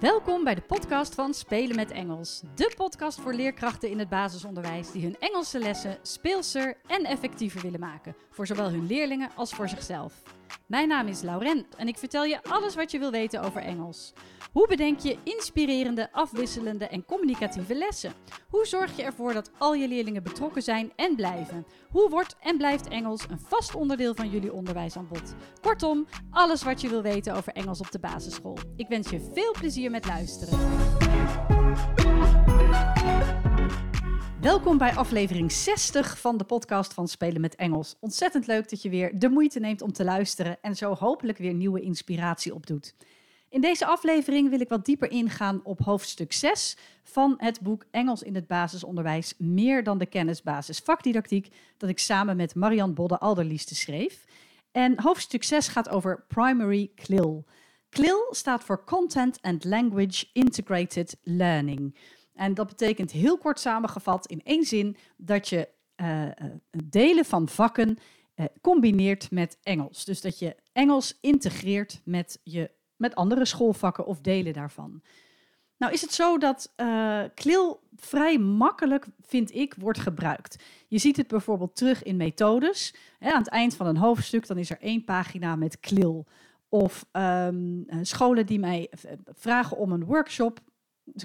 Welkom bij de podcast van Spelen met Engels. De podcast voor leerkrachten in het basisonderwijs die hun Engelse lessen speelser en effectiever willen maken. Voor zowel hun leerlingen als voor zichzelf. Mijn naam is Lauren en ik vertel je alles wat je wil weten over Engels. Hoe bedenk je inspirerende, afwisselende en communicatieve lessen? Hoe zorg je ervoor dat al je leerlingen betrokken zijn en blijven? Hoe wordt en blijft Engels een vast onderdeel van jullie onderwijsaanbod? Kortom, alles wat je wil weten over Engels op de basisschool. Ik wens je veel plezier met luisteren. Welkom bij aflevering 60 van de podcast van Spelen met Engels. Ontzettend leuk dat je weer de moeite neemt om te luisteren en zo hopelijk weer nieuwe inspiratie opdoet. In deze aflevering wil ik wat dieper ingaan op hoofdstuk 6 van het boek Engels in het basisonderwijs Meer dan de kennisbasis vakdidactiek dat ik samen met Marian Bodde Alderlieste schreef. En hoofdstuk 6 gaat over Primary CLIL. CLIL staat voor Content and Language Integrated Learning. En dat betekent heel kort samengevat in één zin dat je uh, delen van vakken uh, combineert met Engels. Dus dat je Engels integreert met, je, met andere schoolvakken of delen daarvan. Nou is het zo dat uh, CLIL vrij makkelijk, vind ik, wordt gebruikt. Je ziet het bijvoorbeeld terug in methodes. Aan het eind van een hoofdstuk dan is er één pagina met CLIL. Of um, scholen die mij vragen om een workshop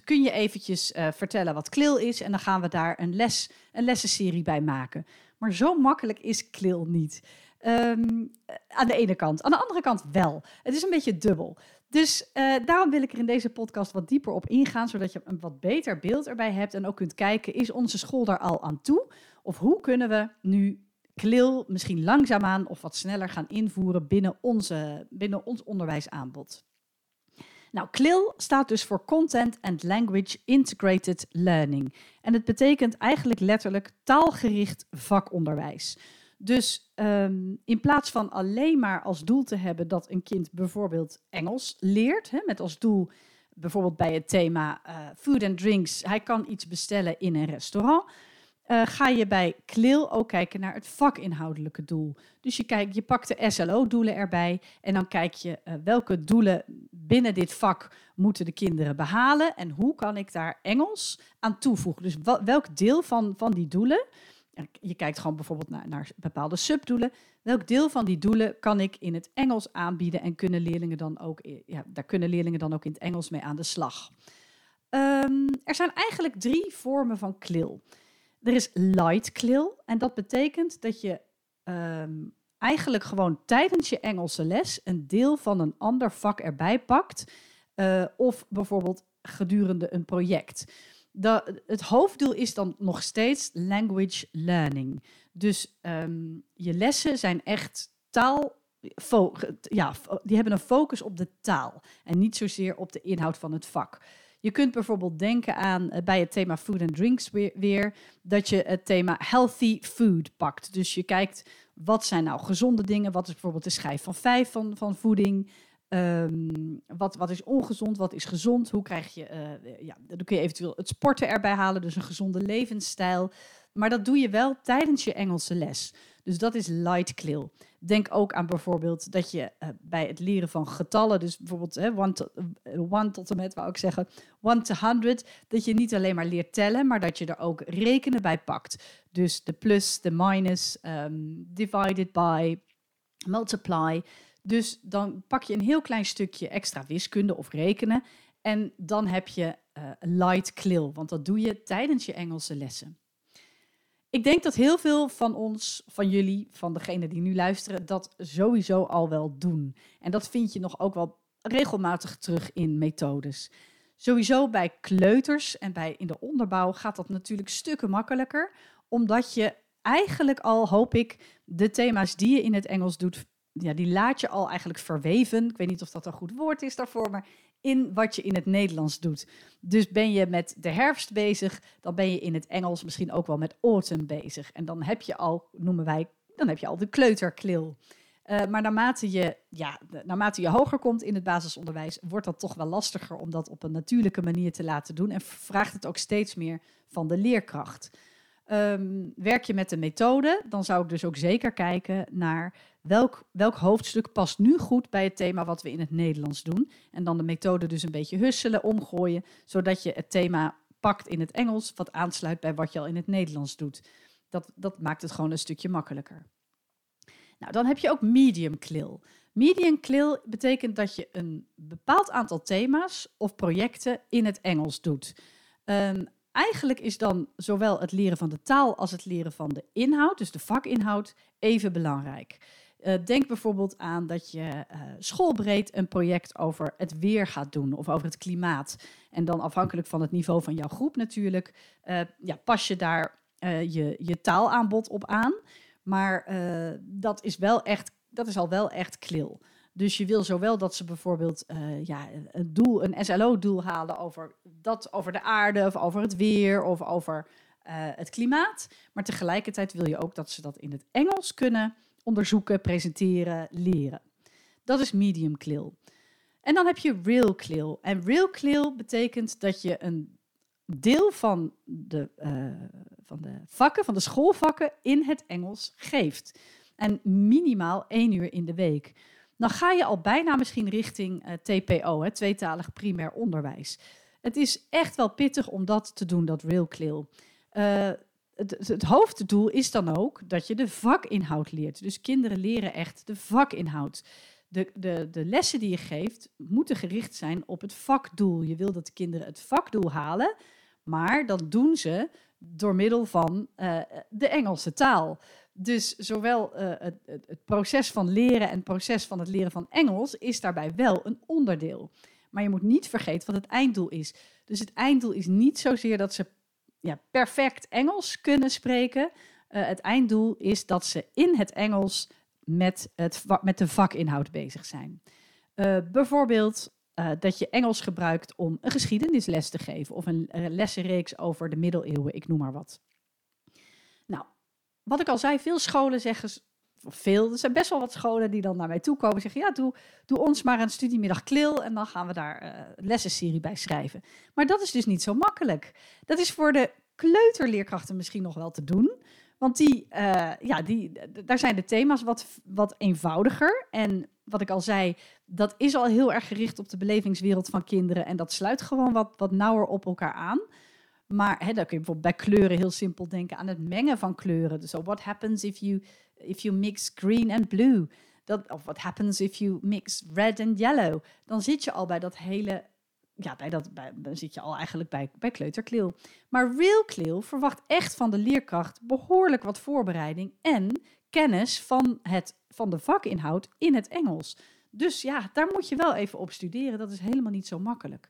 kun je eventjes uh, vertellen wat KLIL is en dan gaan we daar een, les, een lessenserie bij maken. Maar zo makkelijk is KLIL niet. Um, aan de ene kant. Aan de andere kant wel. Het is een beetje dubbel. Dus uh, daarom wil ik er in deze podcast wat dieper op ingaan, zodat je een wat beter beeld erbij hebt en ook kunt kijken, is onze school daar al aan toe? Of hoe kunnen we nu KLIL misschien langzaamaan of wat sneller gaan invoeren binnen, onze, binnen ons onderwijsaanbod? Nou, CLIL staat dus voor Content and Language Integrated Learning. En het betekent eigenlijk letterlijk taalgericht vakonderwijs. Dus um, in plaats van alleen maar als doel te hebben dat een kind bijvoorbeeld Engels leert, hè, met als doel bijvoorbeeld bij het thema uh, food and drinks, hij kan iets bestellen in een restaurant. Uh, ga je bij CLIL ook kijken naar het vakinhoudelijke doel. Dus je, kijkt, je pakt de SLO-doelen erbij en dan kijk je uh, welke doelen binnen dit vak moeten de kinderen behalen en hoe kan ik daar Engels aan toevoegen. Dus welk deel van, van die doelen, je kijkt gewoon bijvoorbeeld naar, naar bepaalde subdoelen, welk deel van die doelen kan ik in het Engels aanbieden en kunnen leerlingen dan ook, ja, daar kunnen leerlingen dan ook in het Engels mee aan de slag. Um, er zijn eigenlijk drie vormen van CLIL. Er is light CLIL en dat betekent dat je um, eigenlijk gewoon tijdens je Engelse les een deel van een ander vak erbij pakt. Uh, of bijvoorbeeld gedurende een project. Het hoofddoel is dan nog steeds language learning. Dus um, je lessen zijn echt taal. Ja, die hebben een focus op de taal en niet zozeer op de inhoud van het vak. Je kunt bijvoorbeeld denken aan uh, bij het thema food and drinks weer, dat je het thema healthy food pakt. Dus je kijkt wat zijn nou gezonde dingen, wat is bijvoorbeeld de schijf van vijf van, van voeding. Um, wat, wat is ongezond, wat is gezond? Hoe krijg je, uh, ja, dan kun je eventueel het sporten erbij halen, dus een gezonde levensstijl. Maar dat doe je wel tijdens je Engelse les. Dus dat is light CLIL. Denk ook aan bijvoorbeeld dat je uh, bij het leren van getallen, dus bijvoorbeeld hè, one, to, uh, one tot en met, wou ik zeggen, one to hundred, dat je niet alleen maar leert tellen, maar dat je er ook rekenen bij pakt. Dus de plus, de minus, um, divided by, multiply. Dus dan pak je een heel klein stukje extra wiskunde of rekenen en dan heb je uh, light CLIL, want dat doe je tijdens je Engelse lessen. Ik denk dat heel veel van ons, van jullie, van degenen die nu luisteren, dat sowieso al wel doen. En dat vind je nog ook wel regelmatig terug in methodes. Sowieso bij kleuters en bij in de onderbouw gaat dat natuurlijk stukken makkelijker, omdat je eigenlijk al, hoop ik, de thema's die je in het Engels doet, ja, die laat je al eigenlijk verweven. Ik weet niet of dat een goed woord is daarvoor, maar in wat je in het Nederlands doet. Dus ben je met de herfst bezig, dan ben je in het Engels misschien ook wel met autumn bezig. En dan heb je al, noemen wij, dan heb je al de kleuterklil. Uh, maar naarmate je, ja, naarmate je hoger komt in het basisonderwijs, wordt dat toch wel lastiger om dat op een natuurlijke manier te laten doen. En vraagt het ook steeds meer van de leerkracht. Ehm, werk je met de methode, dan zou ik dus ook zeker kijken naar welk, welk hoofdstuk past nu goed bij het thema wat we in het Nederlands doen. En dan de methode dus een beetje husselen, omgooien, zodat je het thema pakt in het Engels, wat aansluit bij wat je al in het Nederlands doet. Dat, dat maakt het gewoon een stukje makkelijker. Nou, dan heb je ook medium clill. Medium clill betekent dat je een bepaald aantal thema's of projecten in het Engels doet. Um, eigenlijk is dan zowel het leren van de taal als het leren van de inhoud, dus de vakinhoud, even belangrijk. Uh, denk bijvoorbeeld aan dat je uh, schoolbreed een project over het weer gaat doen of over het klimaat. En dan afhankelijk van het niveau van jouw groep natuurlijk, uh, ja, pas je daar je, je taalaanbod op aan. Maar dat is wel echt, dat is al wel echt klil. Dus je wil zowel dat ze bijvoorbeeld uh, ja, een, doel, een SLO-doel halen over, dat, over de aarde of over het weer of over uh, het klimaat. Maar tegelijkertijd wil je ook dat ze dat in het Engels kunnen onderzoeken, presenteren, leren. Dat is medium CLIL. En dan heb je real CLIL. En real CLIL betekent dat je een deel van de, uh, van de vakken, van de schoolvakken, in het Engels geeft. En minimaal één uur in de week dan ga je al bijna misschien richting uh, TPO, hè, tweetalig primair onderwijs. Het is echt wel pittig om dat te doen, dat real clear. Uh, het, het, hoofddoel is dan ook dat je de vakinhoud leert. Dus kinderen leren echt de vakinhoud. De, de, de lessen die je geeft moeten gericht zijn op het vakdoel. Je wil dat de kinderen het vakdoel halen, maar dat doen ze door middel van uh, de Engelse taal. Dus zowel uh, het, het, proces van leren en het proces van het leren van Engels is daarbij wel een onderdeel. Maar je moet niet vergeten wat het einddoel is. Dus het einddoel is niet zozeer dat ze ja, perfect Engels kunnen spreken. Uh, het einddoel is dat ze in het Engels met, het, met de vakinhoud bezig zijn. Uh, bijvoorbeeld dat je Engels gebruikt om een geschiedenisles te geven of een lessenreeks over de middeleeuwen, ik noem maar wat wat ik al zei, veel scholen zeggen, veel, er zijn best wel wat scholen die dan naar mij toe komen en zeggen, ja, doe, doe ons maar een studiemiddag klil en dan gaan we daar uh, lessenserie bij schrijven. Maar dat is dus niet zo makkelijk. Dat is voor de kleuterleerkrachten misschien nog wel te doen. Want die, uh, ja, die, daar zijn de thema's wat, wat eenvoudiger. En wat ik al zei, dat is al heel erg gericht op de belevingswereld van kinderen. En dat sluit gewoon wat, wat nauwer op elkaar aan. Maar hè, dan kun je bijvoorbeeld bij kleuren heel simpel denken aan het mengen van kleuren. Dus what happens if you, if you mix green and blue? Dat, of what happens if you mix red and yellow? Dan zit je al bij dat hele ja, bij dat, bij, dan zit je al eigenlijk bij, bij kleuterkleel. Maar real kleel verwacht echt van de leerkracht behoorlijk wat voorbereiding en kennis van, het, van de vakinhoud in het Engels. Dus ja, daar moet je wel even op studeren. Dat is helemaal niet zo makkelijk.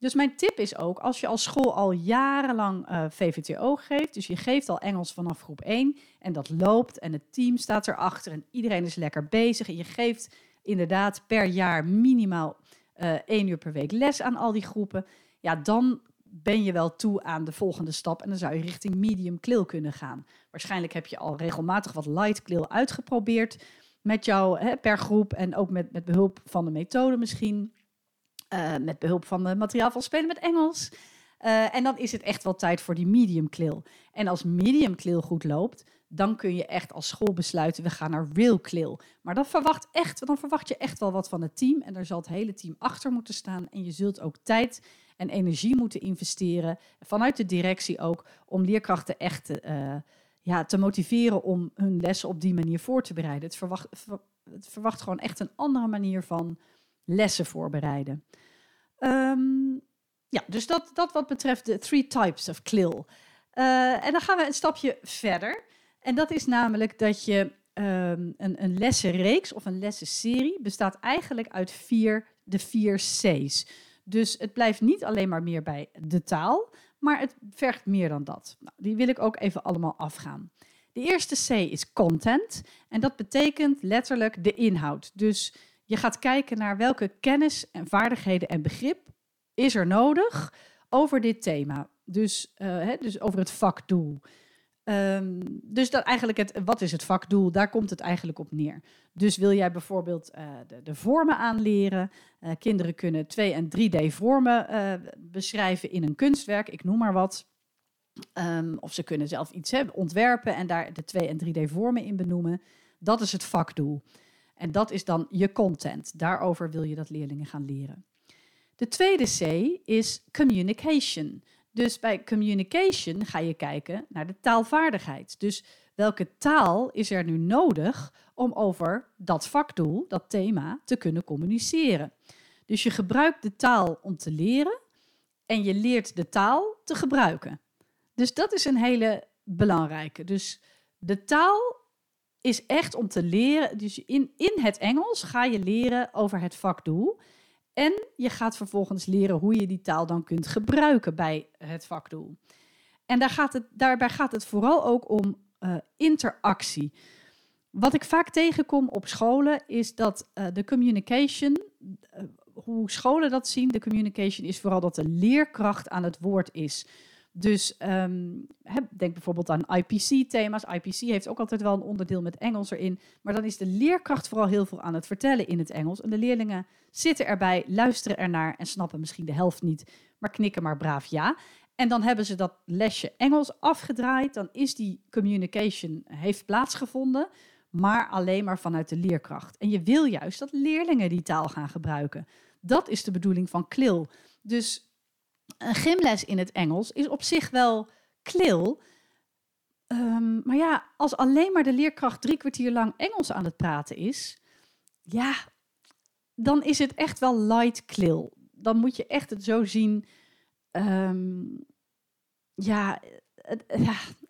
Dus mijn tip is ook, als je als school al jarenlang eh, VVTO geeft, dus je geeft al Engels vanaf groep 1 en dat loopt en het team staat erachter en iedereen is lekker bezig en je geeft inderdaad per jaar minimaal uh, één uur per week les aan al die groepen, ja, dan ben je wel toe aan de volgende stap en dan zou je richting medium klil kunnen gaan. Waarschijnlijk heb je al regelmatig wat light klil uitgeprobeerd met jou hè, per groep en ook met, met behulp van de methode misschien. Uh, met behulp van het materiaal van Spelen met Engels. Uh, en dan is het echt wel tijd voor die medium klil. En als medium klil goed loopt, dan kun je echt als school besluiten, we gaan naar real klil. Maar dan verwacht, echt, dan verwacht je echt wel wat van het team. En daar zal het hele team achter moeten staan. En je zult ook tijd en energie moeten investeren, vanuit de directie ook, om leerkrachten echt te, uh, ja, te motiveren om hun lessen op die manier voor te bereiden. Het verwacht, het verwacht gewoon echt een andere manier van lessen voorbereiden. Um, ja, dus dat, dat wat betreft de three types of CLIL. Uh, en dan gaan we een stapje verder. En dat is namelijk dat je um, een, een lessenreeks of een lessenserie bestaat eigenlijk uit vier, de vier C's. Dus het blijft niet alleen maar meer bij de taal, maar het vergt meer dan dat. Nou, die wil ik ook even allemaal afgaan. De eerste C is content. En dat betekent letterlijk de inhoud. Dus je gaat kijken naar welke kennis en vaardigheden en begrip is er nodig over dit thema. Dus, hè, dus over het vakdoel. Um, dus dat eigenlijk het, wat is het vakdoel? Daar komt het eigenlijk op neer. Dus wil jij bijvoorbeeld uh, de, de, vormen aanleren? Uh, kinderen kunnen 2 en 3D vormen beschrijven in een kunstwerk, ik noem maar wat. Ehm, of ze kunnen zelf iets hebben, ontwerpen en daar de 2 en 3D vormen in benoemen. Dat is het vakdoel. En dat is dan je content. Daarover wil je dat leerlingen gaan leren. De tweede C is communication. Dus bij communication ga je kijken naar de taalvaardigheid. Dus welke taal is er nu nodig om over dat vakdoel, dat thema, te kunnen communiceren? Dus je gebruikt de taal om te leren en je leert de taal te gebruiken. Dus dat is een hele belangrijke. Dus de taal is echt om te leren. Dus in, in het Engels ga je leren over het vakdoel. En je gaat vervolgens leren hoe je die taal dan kunt gebruiken bij het vakdoel. En daar gaat het, daarbij gaat het vooral ook om uh, interactie. Wat ik vaak tegenkom op scholen is dat uh, de communication, uh, hoe scholen dat zien, de communication is vooral dat de leerkracht aan het woord is. Dus um, denk bijvoorbeeld aan IPC-thema's. IPC heeft ook altijd wel een onderdeel met Engels erin. Maar dan is de leerkracht vooral heel veel aan het vertellen in het Engels. En de leerlingen zitten erbij, luisteren ernaar en snappen misschien de helft niet, maar knikken maar braaf ja. En dan hebben ze dat lesje Engels afgedraaid. Dan is die communication heeft plaatsgevonden, maar alleen maar vanuit de leerkracht. En je wil juist dat leerlingen die taal gaan gebruiken. Dat is de bedoeling van CLIL. Dus een gymles in het Engels is op zich wel klil. Um, maar ja, als alleen maar de leerkracht drie kwartier lang Engels aan het praten is, ja, dan is het echt wel light klil. Dan moet je echt het zo zien. Um, ja,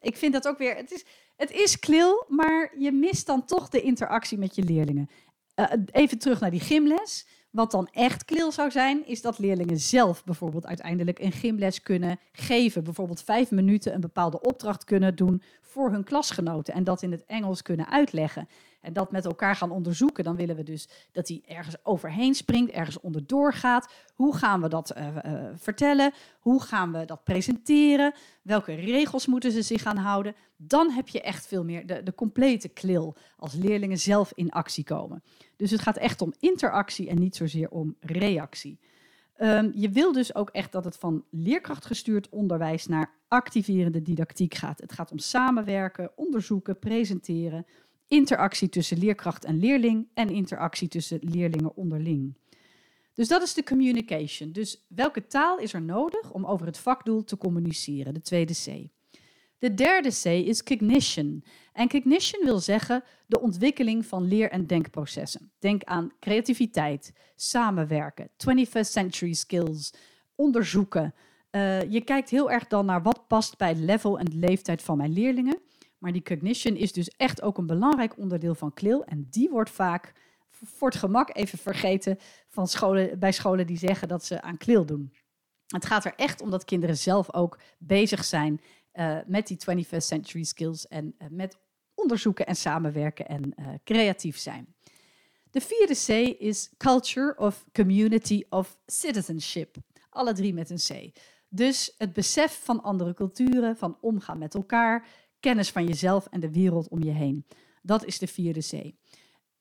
ik vind dat ook weer. Het is, het is klil, maar je mist dan toch de interactie met je leerlingen. Uh, even terug naar die gymles. Wat dan echt klil zou zijn, is dat leerlingen zelf bijvoorbeeld uiteindelijk een gymles kunnen geven. Bijvoorbeeld vijf minuten een bepaalde opdracht kunnen doen voor hun klasgenoten en dat in het Engels kunnen uitleggen. En dat met elkaar gaan onderzoeken. Dan willen we dus dat hij ergens overheen springt, ergens onderdoor gaat. Hoe gaan we dat uh, uh, vertellen? Hoe gaan we dat presenteren? Welke regels moeten ze zich gaan houden? Dan heb je echt veel meer de, de complete klil als leerlingen zelf in actie komen. Dus het gaat echt om interactie en niet zozeer om reactie. Um, je wil dus ook echt dat het van leerkrachtgestuurd onderwijs naar activerende didactiek gaat. Het gaat om samenwerken, onderzoeken, presenteren, interactie tussen leerkracht en leerling en interactie tussen leerlingen onderling. Dus dat is de communication. Dus welke taal is er nodig om over het vakdoel te communiceren? De tweede C. De derde C is cognition. En cognition wil zeggen de ontwikkeling van leer- en denkprocessen. Denk aan creativiteit, samenwerken, 21st century skills, onderzoeken. Uh, je kijkt heel erg dan naar wat past bij het level en de leeftijd van mijn leerlingen. Maar die cognition is dus echt ook een belangrijk onderdeel van CLIL. En die wordt vaak voor het gemak even vergeten van scholen, bij scholen die zeggen dat ze aan CLIL doen. Het gaat er echt om dat kinderen zelf ook bezig zijn uh, met die 21st century skills en uh, met onderzoeken en samenwerken en uh, creatief zijn. De vierde C is Culture of Community of Citizenship. Alle drie met een C. Dus het besef van andere culturen, van omgaan met elkaar, kennis van jezelf en de wereld om je heen. Dat is de vierde C.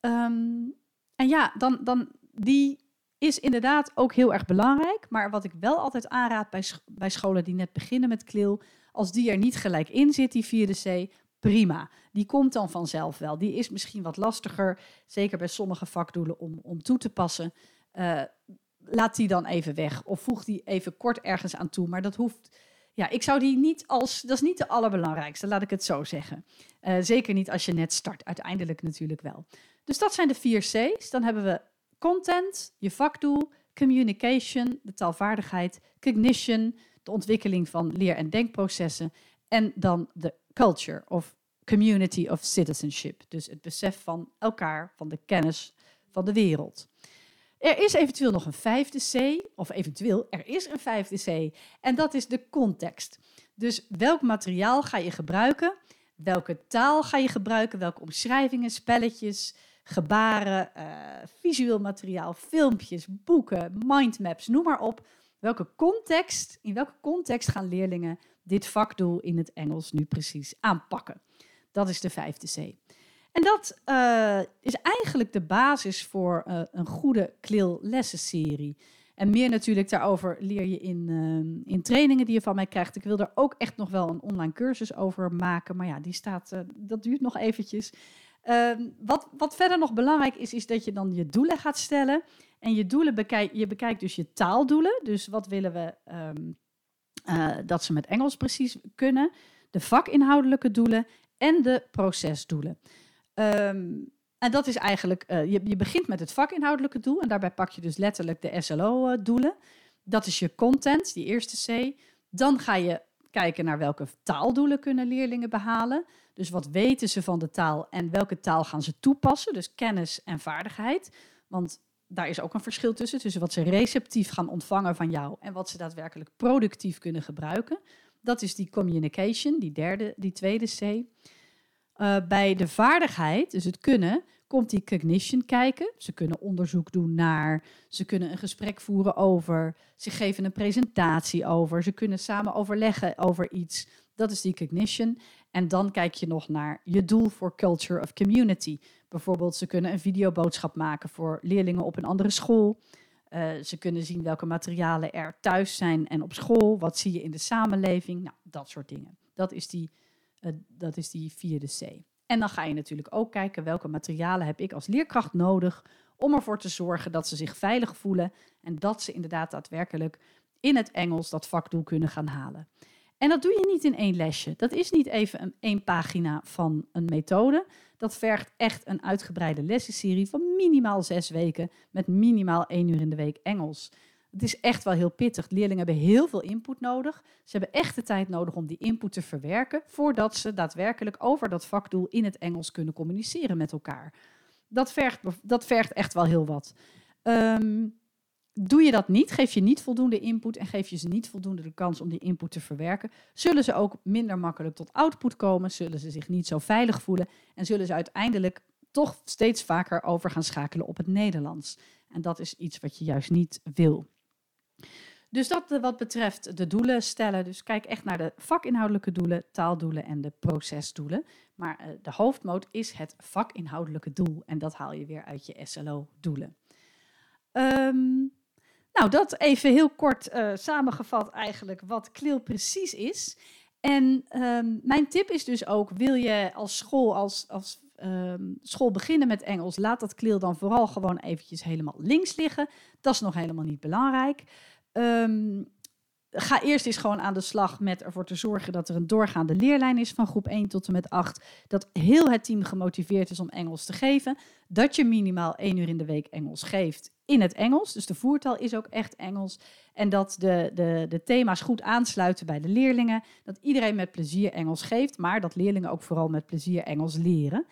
Um, en ja, dan, dan die is inderdaad ook heel erg belangrijk. Maar wat ik wel altijd aanraad bij, bij scholen die net beginnen met klil, als die er niet gelijk in zit, die vierde C, prima. Die komt dan vanzelf wel. Die is misschien wat lastiger, zeker bij sommige vakdoelen, om, om toe te passen. Uh, laat die dan even weg of voeg die even kort ergens aan toe. Maar dat hoeft. Ja, ik zou die niet als. Dat is niet de allerbelangrijkste, laat ik het zo zeggen. Uh, zeker niet als je net start. Uiteindelijk natuurlijk wel. Dus dat zijn de vier C's. Dan hebben we content, je vakdoel, communication, de taalvaardigheid, cognition, de ontwikkeling van leer- en denkprocessen en dan de culture of community of citizenship. Dus het besef van elkaar, van de kennis van de wereld. Er is eventueel nog een vijfde C, of eventueel, er is een vijfde C, en dat is de context. Dus welk materiaal ga je gebruiken? Welke taal ga je gebruiken? Welke omschrijvingen, spelletjes, gebaren, uh, visueel materiaal, filmpjes, boeken, mindmaps, noem maar op. Welke context, in welke context gaan leerlingen dit vakdoel in het Engels nu precies aanpakken? Dat is de vijfde C. En dat uh, is eigenlijk de basis voor uh, een goede CLIL lessenserie. En meer natuurlijk daarover leer je in, uh, in trainingen die je van mij krijgt. Ik wil er ook echt nog wel een online cursus over maken. Maar ja, die staat, dat duurt nog eventjes. Uh, wat, wat verder nog belangrijk is, is dat je dan je doelen gaat stellen. En je doelen bekijk, je bekijkt dus je taaldoelen. Dus wat willen we um, uh, dat ze met Engels precies kunnen. De vakinhoudelijke doelen en de procesdoelen. Um, en dat is eigenlijk, uh, je, je begint met het vakinhoudelijke doel. En daarbij pak je dus letterlijk de SLO-doelen. Dat is je content, die eerste C. Dan ga je kijken naar welke taaldoelen kunnen leerlingen behalen. Dus wat weten ze van de taal en welke taal gaan ze toepassen? Dus kennis en vaardigheid. Want daar is ook een verschil tussen. Tussen wat ze receptief gaan ontvangen van jou en wat ze daadwerkelijk productief kunnen gebruiken. Dat is die communication, die derde, die tweede C. Uh, bij de vaardigheid, dus het kunnen, komt die cognition kijken. Ze kunnen onderzoek doen naar, ze kunnen een gesprek voeren over, ze geven een presentatie over, ze kunnen samen overleggen over iets. Dat is die cognition. En dan kijk je nog naar je doel voor culture of community. Bijvoorbeeld, ze kunnen een videoboodschap maken voor leerlingen op een andere school. Uh, ze kunnen zien welke materialen er thuis zijn en op school. Wat zie je in de samenleving? Nou, dat soort dingen. Dat is die, dat is die vierde C. En dan ga je natuurlijk ook kijken welke materialen heb ik als leerkracht nodig om ervoor te zorgen dat ze zich veilig voelen en dat ze inderdaad daadwerkelijk in het Engels dat vakdoel kunnen gaan halen. En dat doe je niet in één lesje. Dat is niet even een één pagina van een methode. Dat vergt echt een uitgebreide lessenserie van minimaal zes weken met minimaal één uur in de week Engels. Het is echt wel heel pittig. Leerlingen hebben heel veel input nodig. Ze hebben echt de tijd nodig om die input te verwerken voordat ze daadwerkelijk over dat vakdoel in het Engels kunnen communiceren met elkaar. Dat vergt, dat vergt echt wel heel wat. Um, Doe je dat niet, geef je niet voldoende input en geef je ze niet voldoende de kans om die input te verwerken, zullen ze ook minder makkelijk tot output komen, zullen ze zich niet zo veilig voelen en zullen ze uiteindelijk toch steeds vaker over gaan schakelen op het Nederlands. En dat is iets wat je juist niet wil. Dus dat wat betreft de doelen stellen. Dus kijk echt naar de vakinhoudelijke doelen, taaldoelen en de procesdoelen. Maar uh, de hoofdmoot is het vakinhoudelijke doel. En dat haal je weer uit je SLO-doelen. Um, nou, dat even heel kort uh, samengevat eigenlijk wat CLIL precies is. En um, mijn tip is dus ook, wil je als school, als, als um, school beginnen met Engels, laat dat CLIL dan vooral gewoon eventjes helemaal links liggen. Dat is nog helemaal niet belangrijk. Um, ga eerst eens gewoon aan de slag met ervoor te zorgen dat er een doorgaande leerlijn is van groep 1 tot en met 8. Dat heel het team gemotiveerd is om Engels te geven. Dat je minimaal één uur in de week Engels geeft in het Engels. Dus de voertaal is ook echt Engels. En dat de, de, de thema's goed aansluiten bij de leerlingen. Dat iedereen met plezier Engels geeft, maar dat leerlingen ook vooral met plezier Engels leren.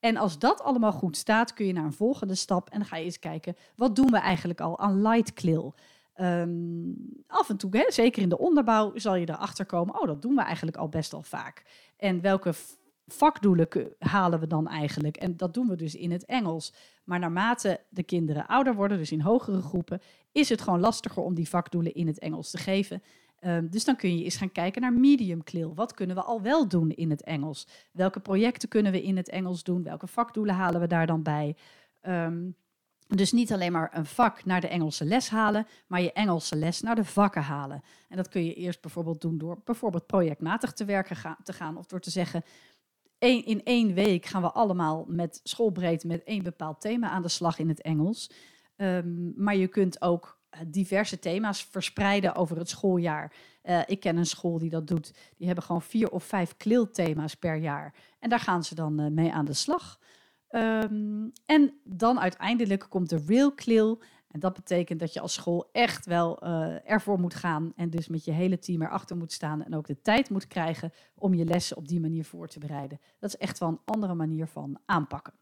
En als dat allemaal goed staat, kun je naar een volgende stap en dan ga je eens kijken, wat doen we eigenlijk al aan light CLIL? Um, af en toe, hè, zeker in de onderbouw, zal je erachter komen, oh, dat doen we eigenlijk al best al vaak. En welke vakdoelen halen we dan eigenlijk? En dat doen we dus in het Engels. Maar naarmate de kinderen ouder worden, dus in hogere groepen, is het gewoon lastiger om die vakdoelen in het Engels te geven. Um, dus dan kun je eens gaan kijken naar medium CLIL. Wat kunnen we al wel doen in het Engels? Welke projecten kunnen we in het Engels doen? Welke vakdoelen halen we daar dan bij? Um, dus niet alleen maar een vak naar de Engelse les halen, maar je Engelse les naar de vakken halen. En dat kun je eerst bijvoorbeeld doen door bijvoorbeeld projectmatig te werken te gaan of door te zeggen, in één week gaan we allemaal met schoolbreed met één bepaald thema aan de slag in het Engels. Um, maar je kunt ook diverse thema's verspreiden over het schooljaar. Uh, ik ken een school die dat doet. Die hebben gewoon vier of vijf klilthema's per jaar. En daar gaan ze dan uh, mee aan de slag. Um, en dan uiteindelijk komt de real CLIL. En dat betekent dat je als school echt wel ervoor moet gaan. En dus met je hele team erachter moet staan. En ook de tijd moet krijgen om je lessen op die manier voor te bereiden. Dat is echt wel een andere manier van aanpakken.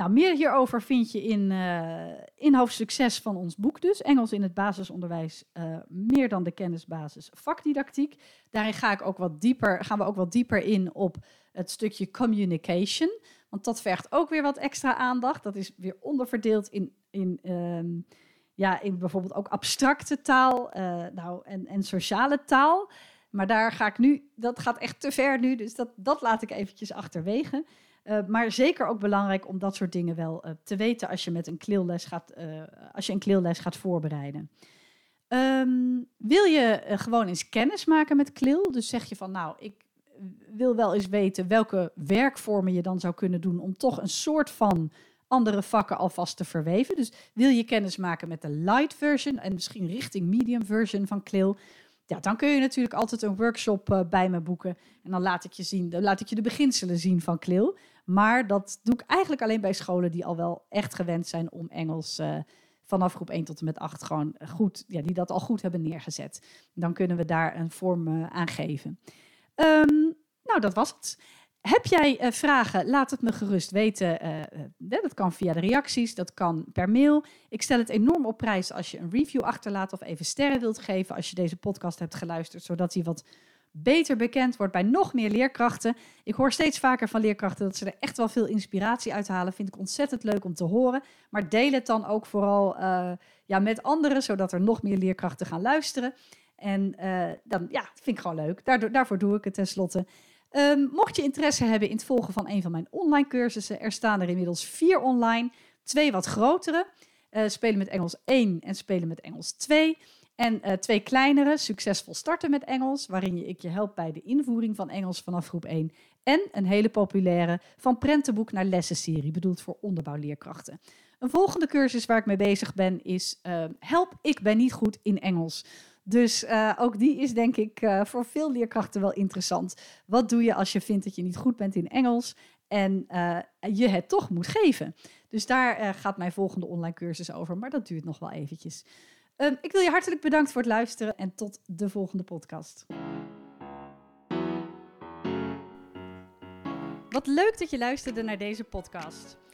Nou, meer hierover vind je in, uh, in hoofdstuk 6 van ons boek dus. Engels in het basisonderwijs, uh, meer dan de kennisbasis vakdidactiek. Daarin ga ik ook wat dieper, gaan we ook wat dieper in op het stukje communication. Want dat vergt ook weer wat extra aandacht. Dat is weer onderverdeeld in, in, um, ja, in bijvoorbeeld ook abstracte taal uh, nou, en, en sociale taal. Maar daar ga ik nu, dat gaat echt te ver nu, dus dat, dat laat ik eventjes achterwege. Uh, maar zeker ook belangrijk om dat soort dingen wel uh, te weten als je met een kleelles gaat, uh, als je een kleelles gaat voorbereiden. Um, wil je gewoon eens kennis maken met kleel? Dus zeg je van nou, ik wil wel eens weten welke werkvormen je dan zou kunnen doen om toch een soort van andere vakken alvast te verweven. Dus wil je kennis maken met de light version en misschien richting medium version van Clil, ja, dan kun je natuurlijk altijd een workshop uh, bij me boeken. En dan laat ik je zien, dan laat ik je de beginselen zien van Clil. Maar dat doe ik eigenlijk alleen bij scholen die al wel echt gewend zijn om Engels uh, vanaf groep 1 tot en met 8 gewoon goed, ja, die dat al goed hebben neergezet. Dan kunnen we daar een vorm uh, aan geven. Um, nou, dat was het. Heb jij uh, vragen? Laat het me gerust weten. Uh, dat kan via de reacties, dat kan per mail. Ik stel het enorm op prijs als je een review achterlaat of even sterren wilt geven als je deze podcast hebt geluisterd, zodat hij wat beter bekend wordt bij nog meer leerkrachten. Ik hoor steeds vaker van leerkrachten dat ze er echt wel veel inspiratie uit halen. Vind ik ontzettend leuk om te horen. Maar deel het dan ook vooral uh, ja, met anderen, zodat er nog meer leerkrachten gaan luisteren. En dan ja, vind ik gewoon leuk. Daardoor, daarvoor doe ik het tenslotte. Um, mocht je interesse hebben in het volgen van een van mijn online cursussen, er staan er inmiddels vier online. Twee wat grotere, uh, Spelen met Engels 1 en Spelen met Engels 2. En uh, twee kleinere, Succesvol starten met Engels, waarin ik je help bij de invoering van Engels vanaf groep 1. En een hele populaire Van Prentenboek naar Lessenserie, bedoeld voor onderbouwleerkrachten. Een volgende cursus waar ik mee bezig ben is uh, Help, ik ben niet goed in Engels. Dus uh, ook die is denk ik uh, voor veel leerkrachten wel interessant. Wat doe je als je vindt dat je niet goed bent in Engels en uh, je het toch moet geven? Dus daar gaat mijn volgende online cursus over, maar dat duurt nog wel eventjes. Um, ik wil je hartelijk bedanken voor het luisteren en tot de volgende podcast. Wat leuk dat je luisterde naar deze podcast.